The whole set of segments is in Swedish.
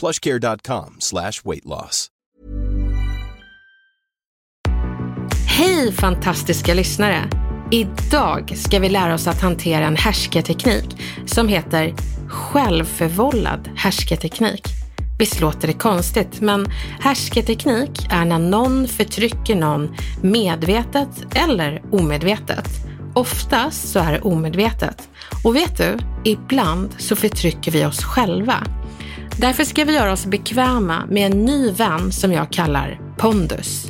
plushcare.com slash weight loss. Hej fantastiska lyssnare! Idag ska vi lära oss att hantera en härskarteknik som heter självförvållad härskarteknik. Visst låter det konstigt, men härskarteknik är när någon förtrycker någon medvetet eller omedvetet. Oftast så är det omedvetet. Och vet du, ibland så förtrycker vi oss själva. Därför ska vi göra oss bekväma med en ny vän som jag kallar Pondus.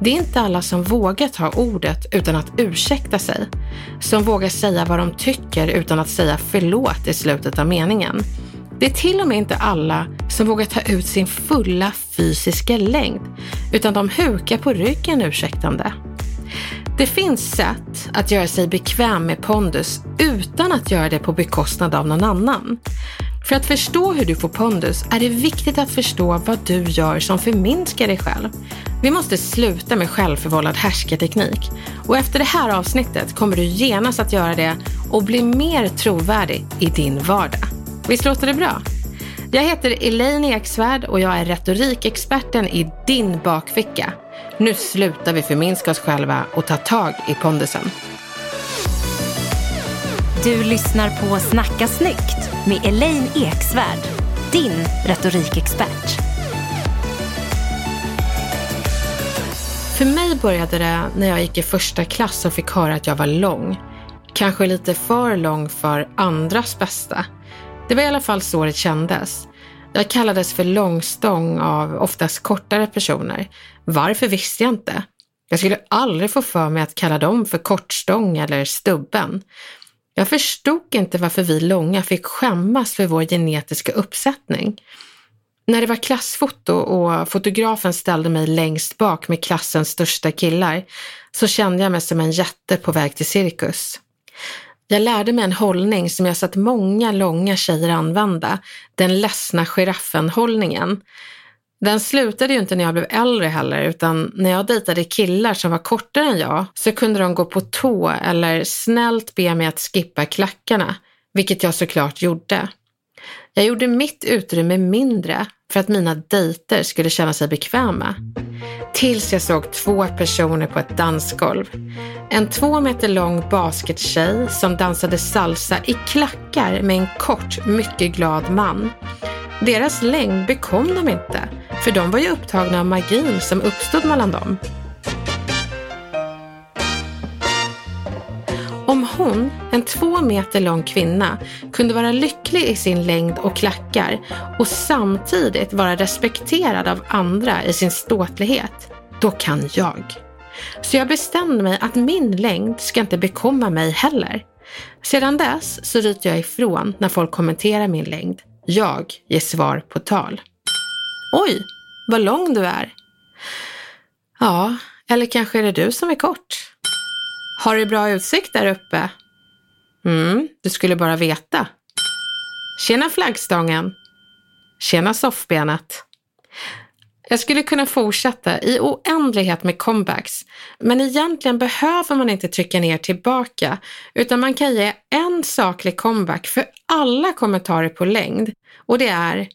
Det är inte alla som vågar ta ordet utan att ursäkta sig. Som vågar säga vad de tycker utan att säga förlåt i slutet av meningen. Det är till och med inte alla som vågar ta ut sin fulla fysiska längd, utan de hukar på ryggen ursäktande. Det finns sätt att göra sig bekväm med pondus utan att göra det på bekostnad av någon annan. För att förstå hur du får pondus är det viktigt att förstå vad du gör som förminskar dig själv. Vi måste sluta med självförvållad härskarteknik och efter det här avsnittet kommer du genast att göra det och bli mer trovärdig i din vardag. Visst låter det bra? Jag heter Elaine Eksvärd och jag är retorikexperten i din bakficka. Nu slutar vi förminska oss själva och ta tag i pondusen. Du lyssnar på Snacka snyggt med Elaine Eksvärd, din retorikexpert. För mig började det när jag gick i första klass och fick höra att jag var lång. Kanske lite för lång för andras bästa. Det var i alla fall så det kändes. Jag kallades för långstång av oftast kortare personer. Varför visste jag inte. Jag skulle aldrig få för mig att kalla dem för kortstång eller stubben. Jag förstod inte varför vi långa fick skämmas för vår genetiska uppsättning. När det var klassfoto och fotografen ställde mig längst bak med klassens största killar så kände jag mig som en jätte på väg till cirkus. Jag lärde mig en hållning som jag sett många långa tjejer använda, den ledsna giraffen-hållningen. Den slutade ju inte när jag blev äldre heller, utan när jag dejtade killar som var kortare än jag så kunde de gå på tå eller snällt be mig att skippa klackarna, vilket jag såklart gjorde. Jag gjorde mitt utrymme mindre för att mina dejter skulle känna sig bekväma. Tills jag såg två personer på ett dansgolv. En två meter lång baskettjej som dansade salsa i klackar med en kort, mycket glad man. Deras längd bekom dem inte, för de var ju upptagna av magin som uppstod mellan dem. Om hon, en två meter lång kvinna, kunde vara lycklig i sin längd och klackar och samtidigt vara respekterad av andra i sin ståtlighet, då kan jag. Så jag bestämde mig att min längd ska inte bekomma mig heller. Sedan dess så ryter jag ifrån när folk kommenterar min längd. Jag ger svar på tal. Oj, vad lång du är. Ja, eller kanske är det du som är kort. Har du bra utsikt där uppe? Mm, du skulle bara veta. Tjena flaggstången. Tjena soffbenet. Jag skulle kunna fortsätta i oändlighet med comebacks, men egentligen behöver man inte trycka ner tillbaka, utan man kan ge en saklig comeback för alla kommentarer på längd och det är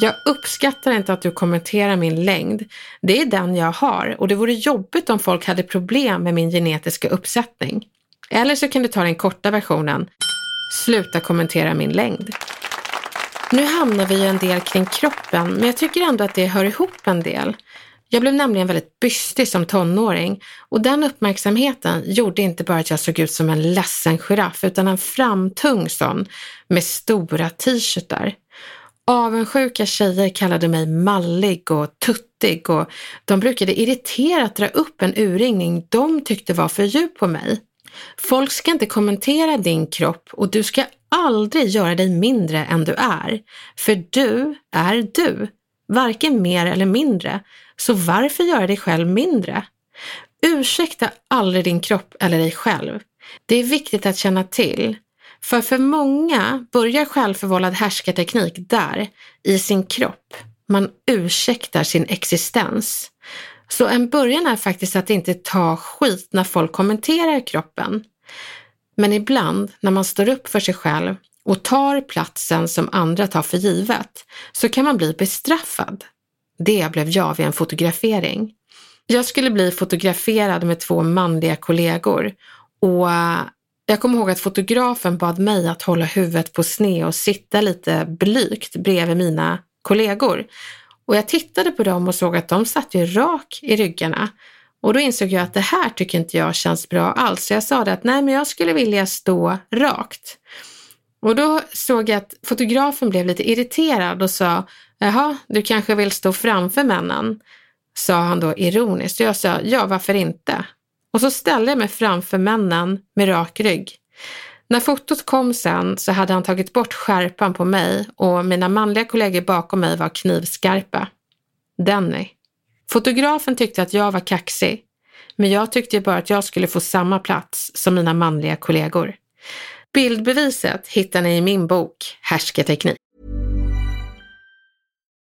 jag uppskattar inte att du kommenterar min längd. Det är den jag har och det vore jobbigt om folk hade problem med min genetiska uppsättning. Eller så kan du ta den korta versionen. Sluta kommentera min längd. Nu hamnar vi ju en del kring kroppen, men jag tycker ändå att det hör ihop en del. Jag blev nämligen väldigt bystig som tonåring och den uppmärksamheten gjorde inte bara att jag såg ut som en ledsen giraff utan en framtung sån med stora t-shirtar. Avundsjuka tjejer kallade mig mallig och tuttig och de brukade irriterat dra upp en urringning de tyckte var för djup på mig. Folk ska inte kommentera din kropp och du ska aldrig göra dig mindre än du är. För du är du, varken mer eller mindre. Så varför göra dig själv mindre? Ursäkta aldrig din kropp eller dig själv. Det är viktigt att känna till. För för många börjar självförvållad härskarteknik där, i sin kropp. Man ursäktar sin existens. Så en början är faktiskt att inte ta skit när folk kommenterar kroppen. Men ibland när man står upp för sig själv och tar platsen som andra tar för givet så kan man bli bestraffad. Det blev jag vid en fotografering. Jag skulle bli fotograferad med två manliga kollegor och jag kommer ihåg att fotografen bad mig att hålla huvudet på sned och sitta lite blygt bredvid mina kollegor. Och jag tittade på dem och såg att de satt ju rak i ryggarna. Och då insåg jag att det här tycker inte jag känns bra alls. Så jag sa det att nej, men jag skulle vilja stå rakt. Och då såg jag att fotografen blev lite irriterad och sa, jaha, du kanske vill stå framför männen? Sa han då ironiskt. Och jag sa, ja, varför inte? Och så ställde jag mig framför männen med rak rygg. När fotot kom sen så hade han tagit bort skärpan på mig och mina manliga kollegor bakom mig var knivskarpa. Denny. Fotografen tyckte att jag var kaxig, men jag tyckte bara att jag skulle få samma plats som mina manliga kollegor. Bildbeviset hittar ni i min bok Härsketeknik.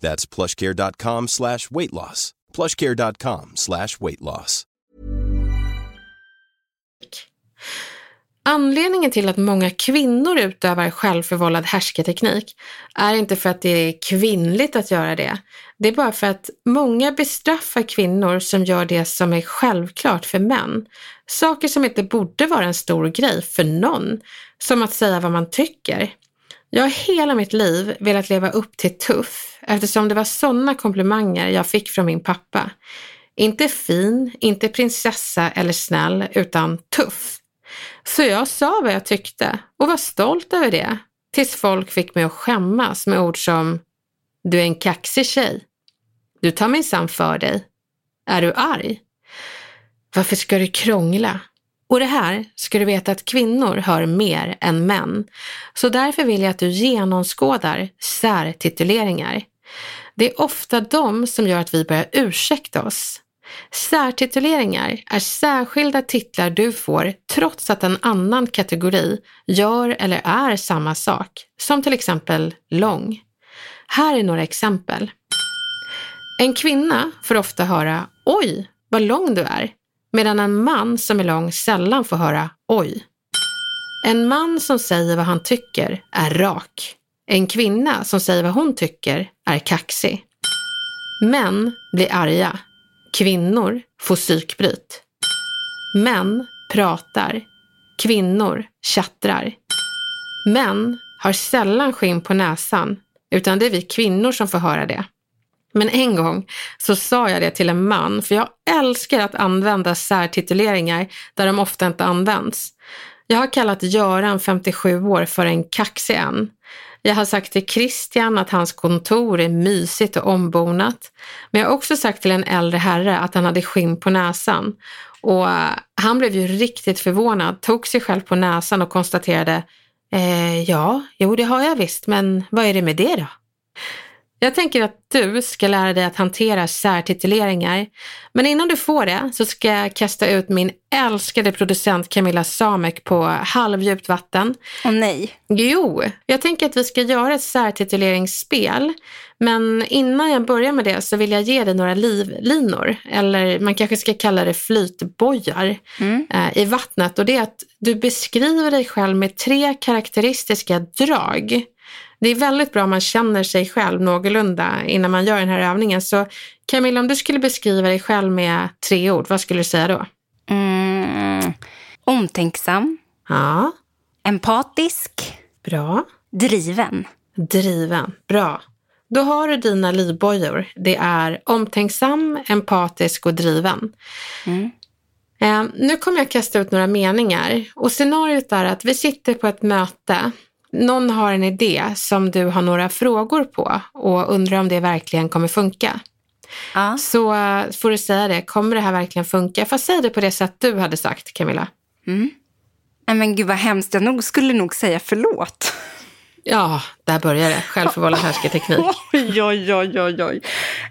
That's plushcare.com slash weight loss. plushcare.com slash weight loss. Anledningen till att många kvinnor utövar självförvållad härsketeknik är inte för att det är kvinnligt att göra det. Det är bara för att många bestraffar kvinnor som gör det som är självklart för män. Saker som inte borde vara en stor grej för någon, som att säga vad man tycker. Jag har hela mitt liv velat leva upp till tuff eftersom det var sådana komplimanger jag fick från min pappa. Inte fin, inte prinsessa eller snäll, utan tuff. Så jag sa vad jag tyckte och var stolt över det. Tills folk fick mig att skämmas med ord som Du är en kaxig tjej. Du tar minsann för dig. Är du arg? Varför ska du krångla? Och det här ska du veta att kvinnor hör mer än män. Så därför vill jag att du genomskådar särtituleringar. Det är ofta de som gör att vi börjar ursäkta oss. Särtituleringar är särskilda titlar du får trots att en annan kategori gör eller är samma sak, som till exempel lång. Här är några exempel. En kvinna får ofta höra Oj, vad lång du är, medan en man som är lång sällan får höra Oj. En man som säger vad han tycker är rak. En kvinna som säger vad hon tycker är kaxig. Män blir arga Kvinnor får psykbryt. Män pratar. Kvinnor tjattrar. Män har sällan skinn på näsan, utan det är vi kvinnor som får höra det. Men en gång så sa jag det till en man, för jag älskar att använda särtituleringar där de ofta inte används. Jag har kallat Göran, 57 år, för en kaxig en. Jag har sagt till Christian att hans kontor är mysigt och ombonat. Men jag har också sagt till en äldre herre att han hade skinn på näsan. Och eh, han blev ju riktigt förvånad, tog sig själv på näsan och konstaterade eh, Ja, jo det har jag visst, men vad är det med det då? Jag tänker att du ska lära dig att hantera särtituleringar. Men innan du får det så ska jag kasta ut min älskade producent Camilla Samek på halvdjupt vatten. Åh nej. Jo, jag tänker att vi ska göra ett särtituleringsspel. Men innan jag börjar med det så vill jag ge dig några livlinor, eller man kanske ska kalla det flytbojar, mm. eh, i vattnet. Och det är att du beskriver dig själv med tre karaktäristiska drag det är väldigt bra om man känner sig själv någorlunda innan man gör den här övningen. Så Camilla, om du skulle beskriva dig själv med tre ord, vad skulle du säga då? Mm, omtänksam. Ja. Empatisk. Bra. Driven. Driven. Bra. Då har du dina livbojor. Det är omtänksam, empatisk och driven. Mm. Eh, nu kommer jag kasta ut några meningar och scenariot är att vi sitter på ett möte någon har en idé som du har några frågor på och undrar om det verkligen kommer funka. Ja. Så uh, får du säga det, kommer det här verkligen funka? Jag säga det på det sätt du hade sagt Camilla? Mm. Men gud vad hemskt, jag nog, skulle nog säga förlåt. Ja, där börjar det. Självförvållad härskarteknik. oj, oj, oj, oj. oj.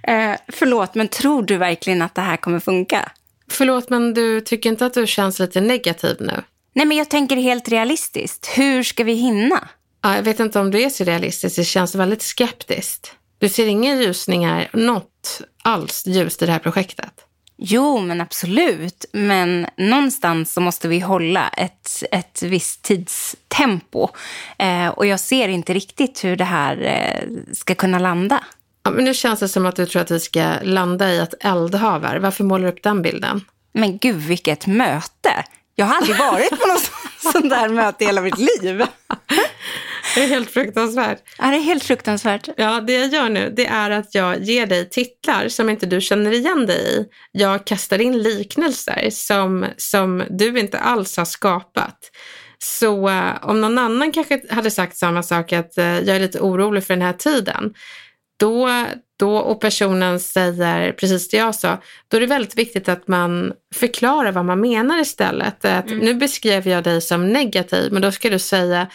Eh, förlåt, men tror du verkligen att det här kommer funka? Förlåt, men du tycker inte att du känns lite negativ nu? Nej, men jag tänker helt realistiskt. Hur ska vi hinna? Ja, jag vet inte om du är så realistisk. Det känns väldigt skeptiskt. Du ser inga ljusningar, något alls ljust i det här projektet? Jo, men absolut. Men någonstans så måste vi hålla ett, ett visst tidstempo. Eh, och jag ser inte riktigt hur det här eh, ska kunna landa. Ja, men nu känns det som att du tror att vi ska landa i ett eldhav. Varför målar du upp den bilden? Men gud, vilket möte! Jag har aldrig varit på något sånt där möte i hela mitt liv. Det är helt fruktansvärt. Ja, det är helt fruktansvärt. Ja, det jag gör nu det är att jag ger dig titlar som inte du känner igen dig i. Jag kastar in liknelser som, som du inte alls har skapat. Så uh, om någon annan kanske hade sagt samma sak, att uh, jag är lite orolig för den här tiden, då, då, och personen säger precis det jag sa, då är det väldigt viktigt att man förklarar vad man menar istället. Att, mm. Nu beskrev jag dig som negativ, men då ska du säga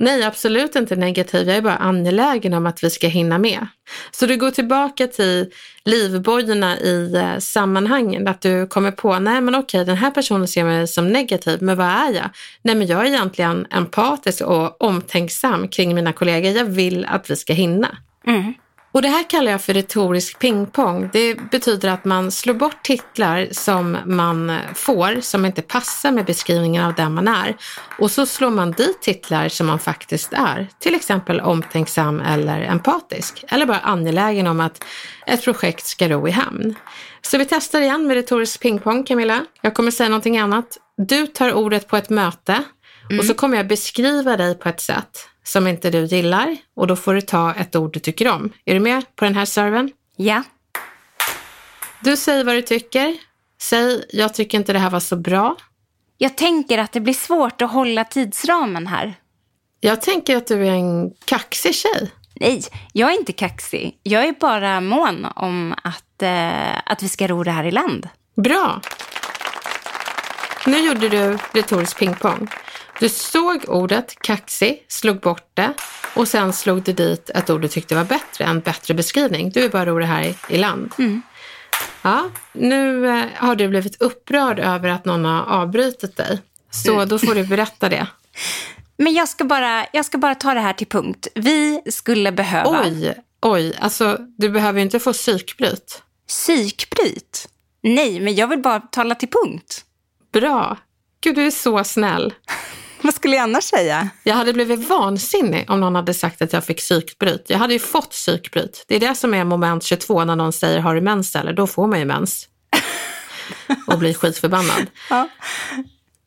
Nej, absolut inte negativ. Jag är bara angelägen om att vi ska hinna med. Så du går tillbaka till livbojorna i eh, sammanhangen. Att du kommer på, nej men okej, den här personen ser mig som negativ, men vad är jag? Nej, men jag är egentligen empatisk och omtänksam kring mina kollegor. Jag vill att vi ska hinna. Mm. Och det här kallar jag för retorisk pingpong. Det betyder att man slår bort titlar som man får, som inte passar med beskrivningen av den man är. Och så slår man dit titlar som man faktiskt är. Till exempel omtänksam eller empatisk. Eller bara angelägen om att ett projekt ska ro i hamn. Så vi testar igen med retorisk pingpong, Camilla. Jag kommer säga någonting annat. Du tar ordet på ett möte mm. och så kommer jag beskriva dig på ett sätt som inte du gillar och då får du ta ett ord du tycker om. Är du med på den här serven? Ja. Du säger vad du tycker. Säg, jag tycker inte det här var så bra. Jag tänker att det blir svårt att hålla tidsramen här. Jag tänker att du är en kaxig tjej. Nej, jag är inte kaxig. Jag är bara mån om att, eh, att vi ska ro det här i land. Bra. Nu gjorde du retorisk pingpong. Du såg ordet kaxig, slog bort det och sen slog du dit ett ord du tyckte var bättre, en bättre beskrivning. Du är bara ro det här i, land. Mm. Ja, nu eh, har du blivit upprörd över att någon har avbrutit dig. Så mm. då får du berätta det. Men jag ska, bara, jag ska bara ta det här till punkt. Vi skulle behöva... Oj, oj, alltså du behöver ju inte få psykbryt. Psykbryt? Nej, men jag vill bara tala till punkt. Bra. Gud, du är så snäll. Vad skulle jag annars säga? Jag hade blivit vansinnig om någon hade sagt att jag fick psykbryt. Jag hade ju fått psykbryt. Det är det som är moment 22 när någon säger har du mens eller? Då får man ju mens. Och blir skitförbannad. Ja.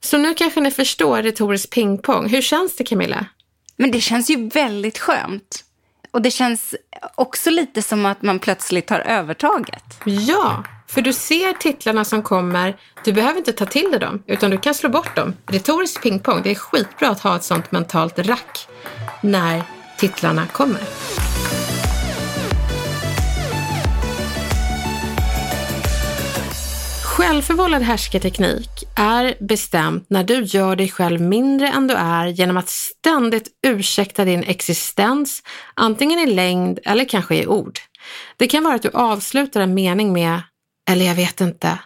Så nu kanske ni förstår retorisk pingpong. Hur känns det Camilla? Men det känns ju väldigt skönt. Och det känns också lite som att man plötsligt har övertaget. Ja, för du ser titlarna som kommer. Du behöver inte ta till dig dem, utan du kan slå bort dem. Retorisk pingpong, det är skitbra att ha ett sånt mentalt rack när titlarna kommer. Självförvållad härskarteknik är bestämt när du gör dig själv mindre än du är genom att ständigt ursäkta din existens, antingen i längd eller kanske i ord. Det kan vara att du avslutar en mening med, eller jag vet inte,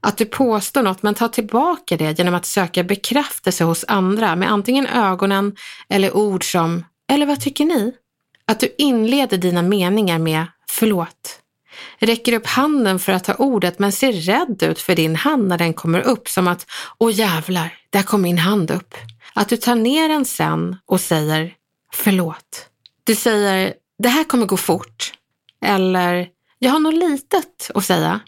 att du påstår något men tar tillbaka det genom att söka bekräftelse hos andra med antingen ögonen eller ord som, eller vad tycker ni? Att du inleder dina meningar med, förlåt, räcker upp handen för att ta ordet men ser rädd ut för din hand när den kommer upp som att åh jävlar, där kom min hand upp. Att du tar ner den sen och säger förlåt. Du säger det här kommer gå fort eller jag har något litet att säga.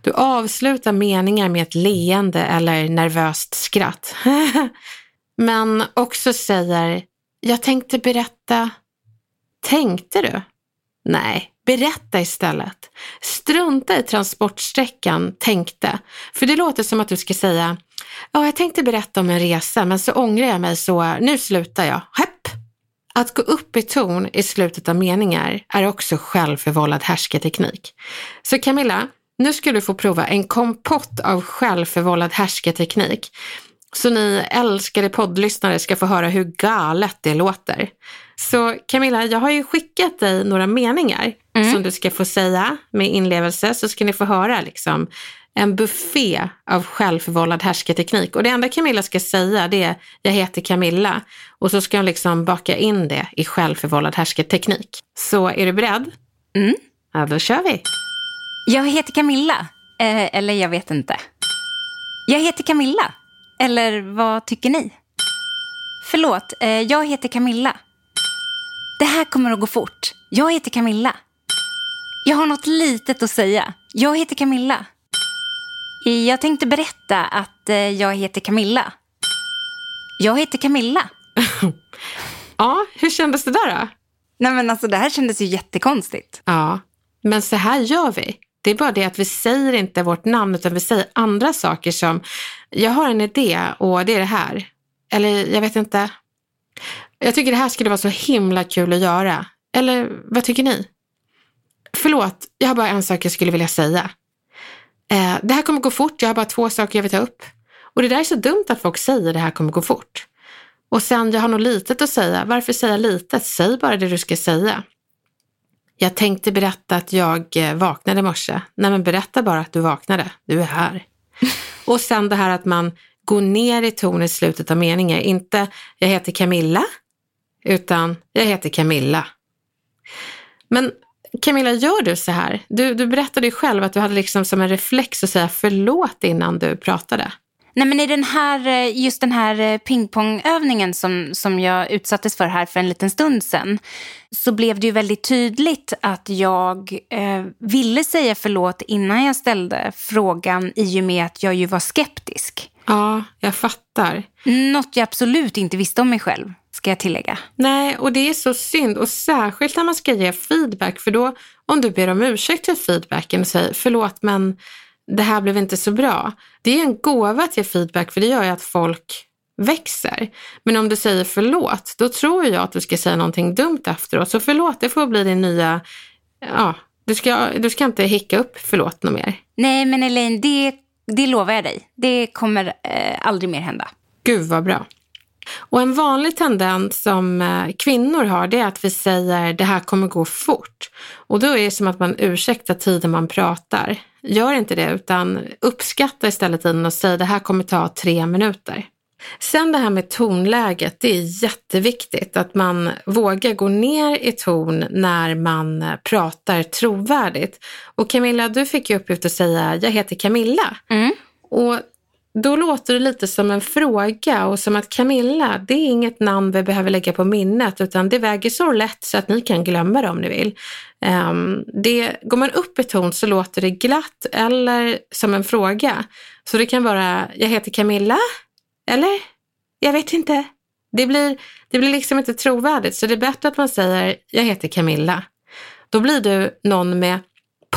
Du avslutar meningar med ett leende eller nervöst skratt. men också säger jag tänkte berätta. Tänkte du? Nej, Berätta istället. Strunta i transportsträckan tänkte. För det låter som att du ska säga, ja, jag tänkte berätta om en resa, men så ångrar jag mig så nu slutar jag. Hepp! Att gå upp i ton i slutet av meningar är också självförvållad härskarteknik. Så Camilla, nu ska du få prova en kompott av självförvållad härskarteknik. Så ni älskade poddlyssnare ska få höra hur galet det låter. Så Camilla, jag har ju skickat dig några meningar mm. som du ska få säga med inlevelse så ska ni få höra liksom en buffé av självförvållad härskarteknik. Och det enda Camilla ska säga det är jag heter Camilla och så ska hon liksom baka in det i självförvållad härskarteknik. Så är du beredd? Mm. Ja, då kör vi. Jag heter Camilla. Eh, eller jag vet inte. Jag heter Camilla. Eller vad tycker ni? Förlåt, eh, jag heter Camilla. Det här kommer att gå fort. Jag heter Camilla. Jag har något litet att säga. Jag heter Camilla. Jag tänkte berätta att eh, jag heter Camilla. Jag heter Camilla. ja, hur kändes det där då? Nej men alltså det här kändes ju jättekonstigt. Ja, men så här gör vi. Det är bara det att vi säger inte vårt namn utan vi säger andra saker som jag har en idé och det är det här. Eller jag vet inte. Jag tycker det här skulle vara så himla kul att göra. Eller vad tycker ni? Förlåt, jag har bara en sak jag skulle vilja säga. Eh, det här kommer gå fort, jag har bara två saker jag vill ta upp. Och det där är så dumt att folk säger det här kommer gå fort. Och sen, jag har något litet att säga. Varför säga litet? Säg bara det du ska säga. Jag tänkte berätta att jag eh, vaknade i morse. Nej men berätta bara att du vaknade. Du är här. Och sen det här att man går ner i ton i slutet av meningen. Inte jag heter Camilla, utan jag heter Camilla. Men Camilla, gör du så här? Du, du berättade ju själv att du hade liksom som en reflex att säga förlåt innan du pratade. Nej, men i den här, eh, just den här eh, pingpongövningen som, som jag utsattes för här för en liten stund sedan så blev det ju väldigt tydligt att jag eh, ville säga förlåt innan jag ställde frågan i och med att jag ju var skeptisk. Ja, jag fattar. Något jag absolut inte visste om mig själv, ska jag tillägga. Nej, och det är så synd. Och särskilt när man ska ge feedback, för då om du ber om ursäkt för feedbacken och säger förlåt men det här blev inte så bra. Det är en gåva att ge feedback för det gör ju att folk växer. Men om du säger förlåt, då tror jag att du ska säga någonting dumt efteråt. Så förlåt, det får bli din nya, ja, du ska, du ska inte hicka upp förlåt något mer. Nej, men Elaine, det, det lovar jag dig. Det kommer eh, aldrig mer hända. Gud vad bra. Och en vanlig tendens som eh, kvinnor har det är att vi säger det här kommer gå fort. Och då är det som att man ursäktar tiden man pratar. Gör inte det utan uppskatta istället tiden och säg det här kommer ta tre minuter. Sen det här med tonläget, det är jätteviktigt att man vågar gå ner i ton när man pratar trovärdigt. Och Camilla, du fick ju uppgift att säga jag heter Camilla. Mm. Och då låter det lite som en fråga och som att Camilla, det är inget namn vi behöver lägga på minnet utan det väger så lätt så att ni kan glömma det om ni vill. Um, det, går man upp i ton så låter det glatt eller som en fråga. Så det kan vara, jag heter Camilla, eller? Jag vet inte. Det blir, det blir liksom inte trovärdigt så det är bättre att man säger, jag heter Camilla. Då blir du någon med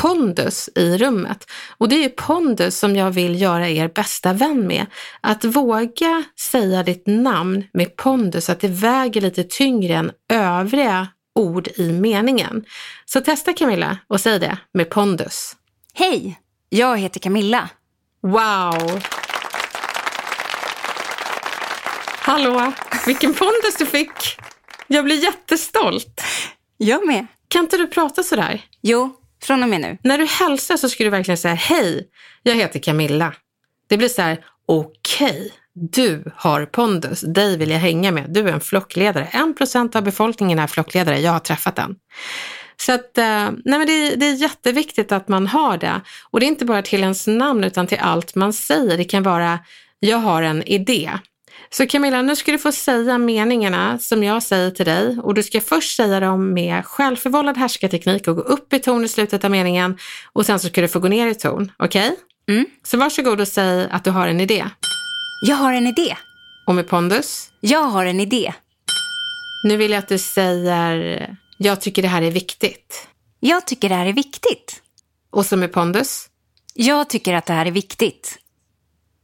pondus i rummet. Och det är pondus som jag vill göra er bästa vän med. Att våga säga ditt namn med pondus, att det väger lite tyngre än övriga ord i meningen. Så testa Camilla och säg det med pondus. Hej, jag heter Camilla. Wow! Hallå, vilken pondus du fick! Jag blir jättestolt. Jag med. Kan inte du prata sådär? Jo, från och med nu. När du hälsar så ska du verkligen säga hej, jag heter Camilla. Det blir så här, okej, okay, du har pondus, dig vill jag hänga med, du är en flockledare. En procent av befolkningen är flockledare, jag har träffat den. Så att, eh, nej men det, det, är jätteviktigt att man har det. Och det är inte bara till ens namn utan till allt man säger. Det kan vara, jag har en idé. Så Camilla, nu ska du få säga meningarna som jag säger till dig och du ska först säga dem med självförvållad härskarteknik och gå upp i ton i slutet av meningen och sen så ska du få gå ner i ton. Okej? Okay? Mm. Så varsågod och säg att du har en idé. Jag har en idé. Och med pondus? Jag har en idé. Nu vill jag att du säger, jag tycker det här är viktigt. Jag tycker det här är viktigt. Och så med pondus? Jag tycker att det här är viktigt.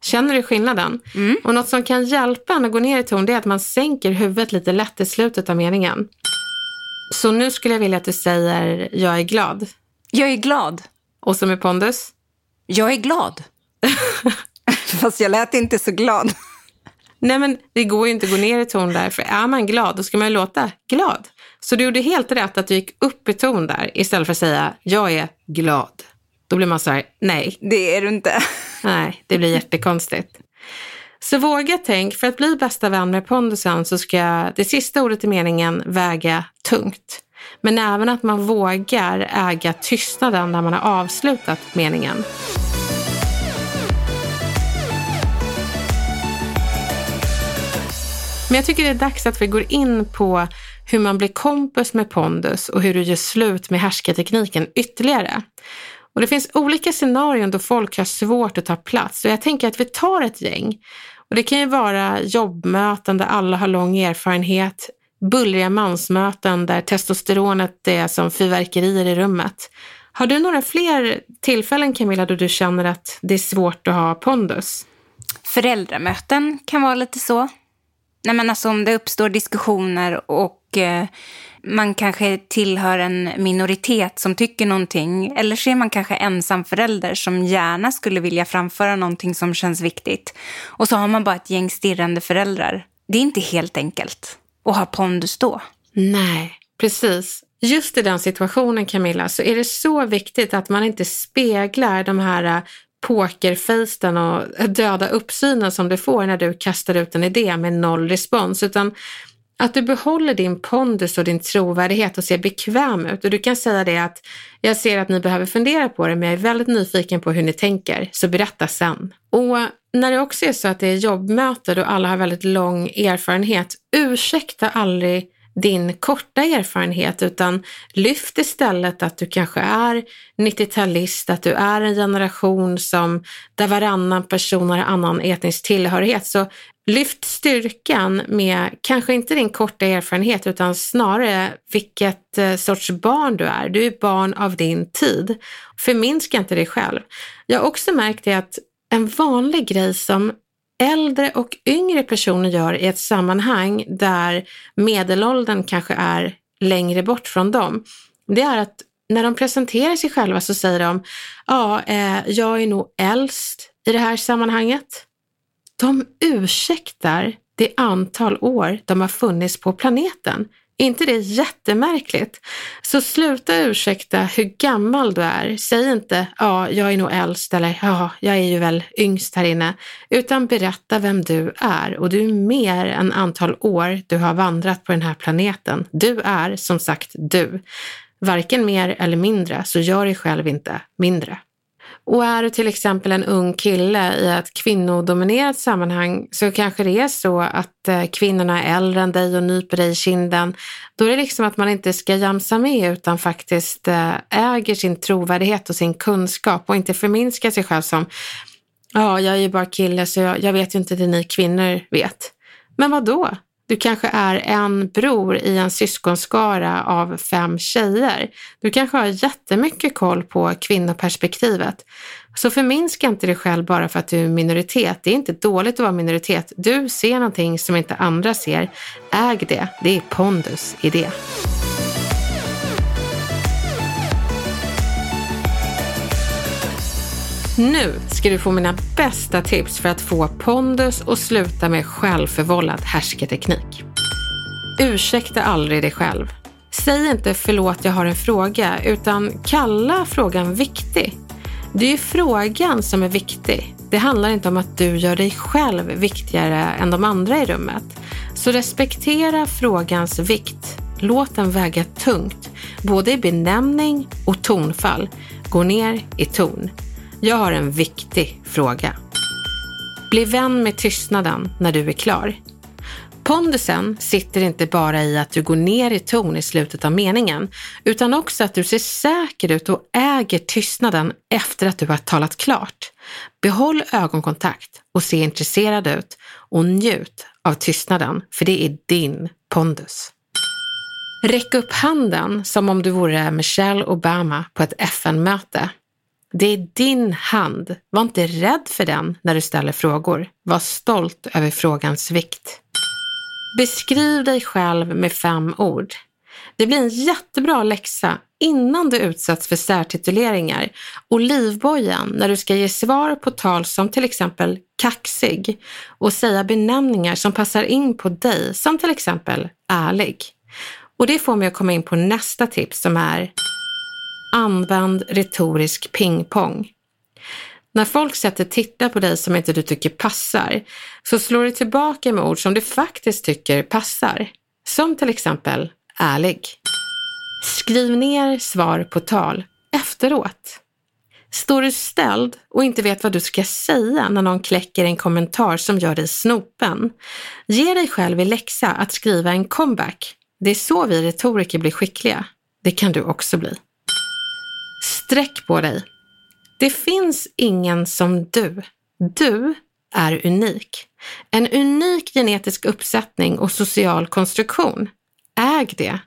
Känner du skillnaden? Mm. Och något som kan hjälpa en att gå ner i ton det är att man sänker huvudet lite lätt i slutet av meningen. Så nu skulle jag vilja att du säger jag är glad. Jag är glad. Och så med pondus? Jag är glad. Fast jag lät inte så glad. Nej, men det går ju inte att gå ner i ton där, för är man glad, då ska man ju låta glad. Så du gjorde helt rätt att du gick upp i ton där istället för att säga jag är glad. Då blir man så här, nej. Det är du inte. Nej, det blir jättekonstigt. Så våga tänk, för att bli bästa vän med pondusen så ska det sista ordet i meningen väga tungt. Men även att man vågar äga tystnaden när man har avslutat meningen. Men jag tycker det är dags att vi går in på hur man blir kompis med pondus och hur du gör slut med härskartekniken ytterligare. Och det finns olika scenarion då folk har svårt att ta plats och jag tänker att vi tar ett gäng. Och det kan ju vara jobbmöten där alla har lång erfarenhet, bullriga mansmöten där testosteronet är som fyrverkerier i rummet. Har du några fler tillfällen Camilla då du känner att det är svårt att ha pondus? Föräldramöten kan vara lite så. Nej, men alltså om det uppstår diskussioner och Eh, man kanske tillhör en minoritet som tycker någonting. Eller så är man kanske ensam förälder som gärna skulle vilja framföra någonting som känns viktigt. Och så har man bara ett gäng stirrande föräldrar. Det är inte helt enkelt att ha pondus då. Nej, precis. Just i den situationen Camilla så är det så viktigt att man inte speglar de här eh, pokerfejsten och döda uppsynen som du får när du kastar ut en idé med noll respons, utan att du behåller din pondus och din trovärdighet och ser bekväm ut. Och du kan säga det att jag ser att ni behöver fundera på det, men jag är väldigt nyfiken på hur ni tänker, så berätta sen. Och när det också är så att det är jobbmöte och alla har väldigt lång erfarenhet, ursäkta aldrig din korta erfarenhet utan lyft istället att du kanske är 90-talist, att du är en generation som där varannan person har annan etnisk tillhörighet. Så lyft styrkan med kanske inte din korta erfarenhet utan snarare vilket eh, sorts barn du är. Du är barn av din tid. Förminska inte dig själv. Jag har också märkt det att en vanlig grej som äldre och yngre personer gör i ett sammanhang där medelåldern kanske är längre bort från dem, det är att när de presenterar sig själva så säger de, ja, eh, jag är nog äldst i det här sammanhanget. De ursäktar det antal år de har funnits på planeten. Är inte det jättemärkligt? Så sluta ursäkta hur gammal du är. Säg inte ja, jag är nog äldst eller ja, jag är ju väl yngst här inne. Utan berätta vem du är och du är mer än antal år du har vandrat på den här planeten. Du är som sagt du. Varken mer eller mindre, så gör dig själv inte mindre. Och är du till exempel en ung kille i ett kvinnodominerat sammanhang så kanske det är så att eh, kvinnorna är äldre än dig och nyper dig i kinden. Då är det liksom att man inte ska jamsa med utan faktiskt eh, äger sin trovärdighet och sin kunskap och inte förminska sig själv som ja, jag är ju bara kille så jag, jag vet ju inte det ni kvinnor vet. Men vad då? Du kanske är en bror i en syskonskara av fem tjejer. Du kanske har jättemycket koll på kvinnoperspektivet. Så förminska inte dig själv bara för att du är minoritet. Det är inte dåligt att vara minoritet. Du ser någonting som inte andra ser. Äg det. Det är pondus i det. Nu ska du få mina bästa tips för att få pondus och sluta med självförvållad härsketeknik. Ursäkta aldrig dig själv. Säg inte förlåt jag har en fråga, utan kalla frågan viktig. Det är ju frågan som är viktig. Det handlar inte om att du gör dig själv viktigare än de andra i rummet. Så respektera frågans vikt. Låt den väga tungt, både i benämning och tonfall. Gå ner i ton. Jag har en viktig fråga. Bli vän med tystnaden när du är klar. Pondusen sitter inte bara i att du går ner i ton i slutet av meningen, utan också att du ser säker ut och äger tystnaden efter att du har talat klart. Behåll ögonkontakt och se intresserad ut och njut av tystnaden, för det är din pondus. Räck upp handen som om du vore Michelle Obama på ett FN-möte. Det är din hand. Var inte rädd för den när du ställer frågor. Var stolt över frågans vikt. Beskriv dig själv med fem ord. Det blir en jättebra läxa innan du utsätts för särtituleringar och livbojen när du ska ge svar på tal som till exempel kaxig och säga benämningar som passar in på dig som till exempel ärlig. Och det får mig att komma in på nästa tips som är Använd retorisk pingpong. När folk sätter tittar på dig som inte du tycker passar, så slår du tillbaka med ord som du faktiskt tycker passar. Som till exempel ärlig. Skriv ner svar på tal efteråt. Står du ställd och inte vet vad du ska säga när någon kläcker en kommentar som gör dig snopen, ge dig själv i läxa att skriva en comeback. Det är så vi retoriker blir skickliga. Det kan du också bli. Sträck på dig. Det finns ingen som du. Du är unik. En unik genetisk uppsättning och social konstruktion. Äg det.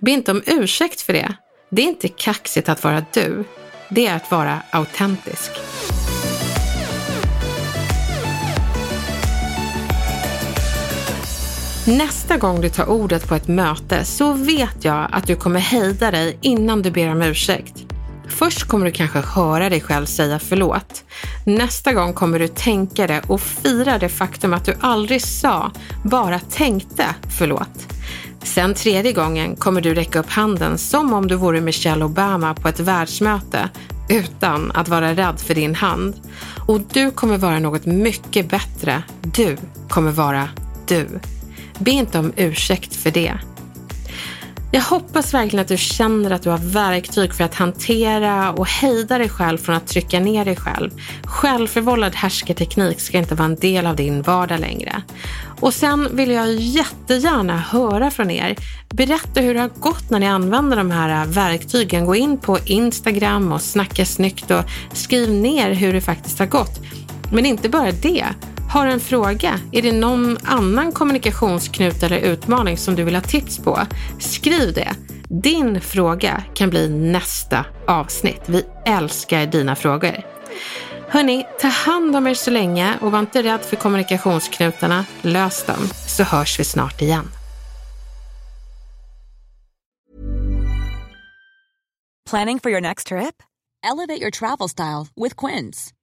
Be inte om ursäkt för det. Det är inte kaxigt att vara du. Det är att vara autentisk. Nästa gång du tar ordet på ett möte så vet jag att du kommer hejda dig innan du ber om ursäkt. Först kommer du kanske höra dig själv säga förlåt. Nästa gång kommer du tänka det och fira det faktum att du aldrig sa, bara tänkte förlåt. Sen tredje gången kommer du räcka upp handen som om du vore Michelle Obama på ett världsmöte utan att vara rädd för din hand. Och du kommer vara något mycket bättre. Du kommer vara du. Be inte om ursäkt för det. Jag hoppas verkligen att du känner att du har verktyg för att hantera och hejda dig själv från att trycka ner dig själv. Självförvållad härskarteknik ska inte vara en del av din vardag längre. Och sen vill jag jättegärna höra från er. Berätta hur det har gått när ni använder de här äh, verktygen. Gå in på Instagram och snacka snyggt och skriv ner hur det faktiskt har gått. Men inte bara det. Har du en fråga? Är det någon annan kommunikationsknut eller utmaning som du vill ha tips på? Skriv det. Din fråga kan bli nästa avsnitt. Vi älskar dina frågor. Hörni, ta hand om er så länge och var inte rädd för kommunikationsknutarna. Lös dem, så hörs vi snart igen. Planning for your next trip? Elevate your travel style with Quince.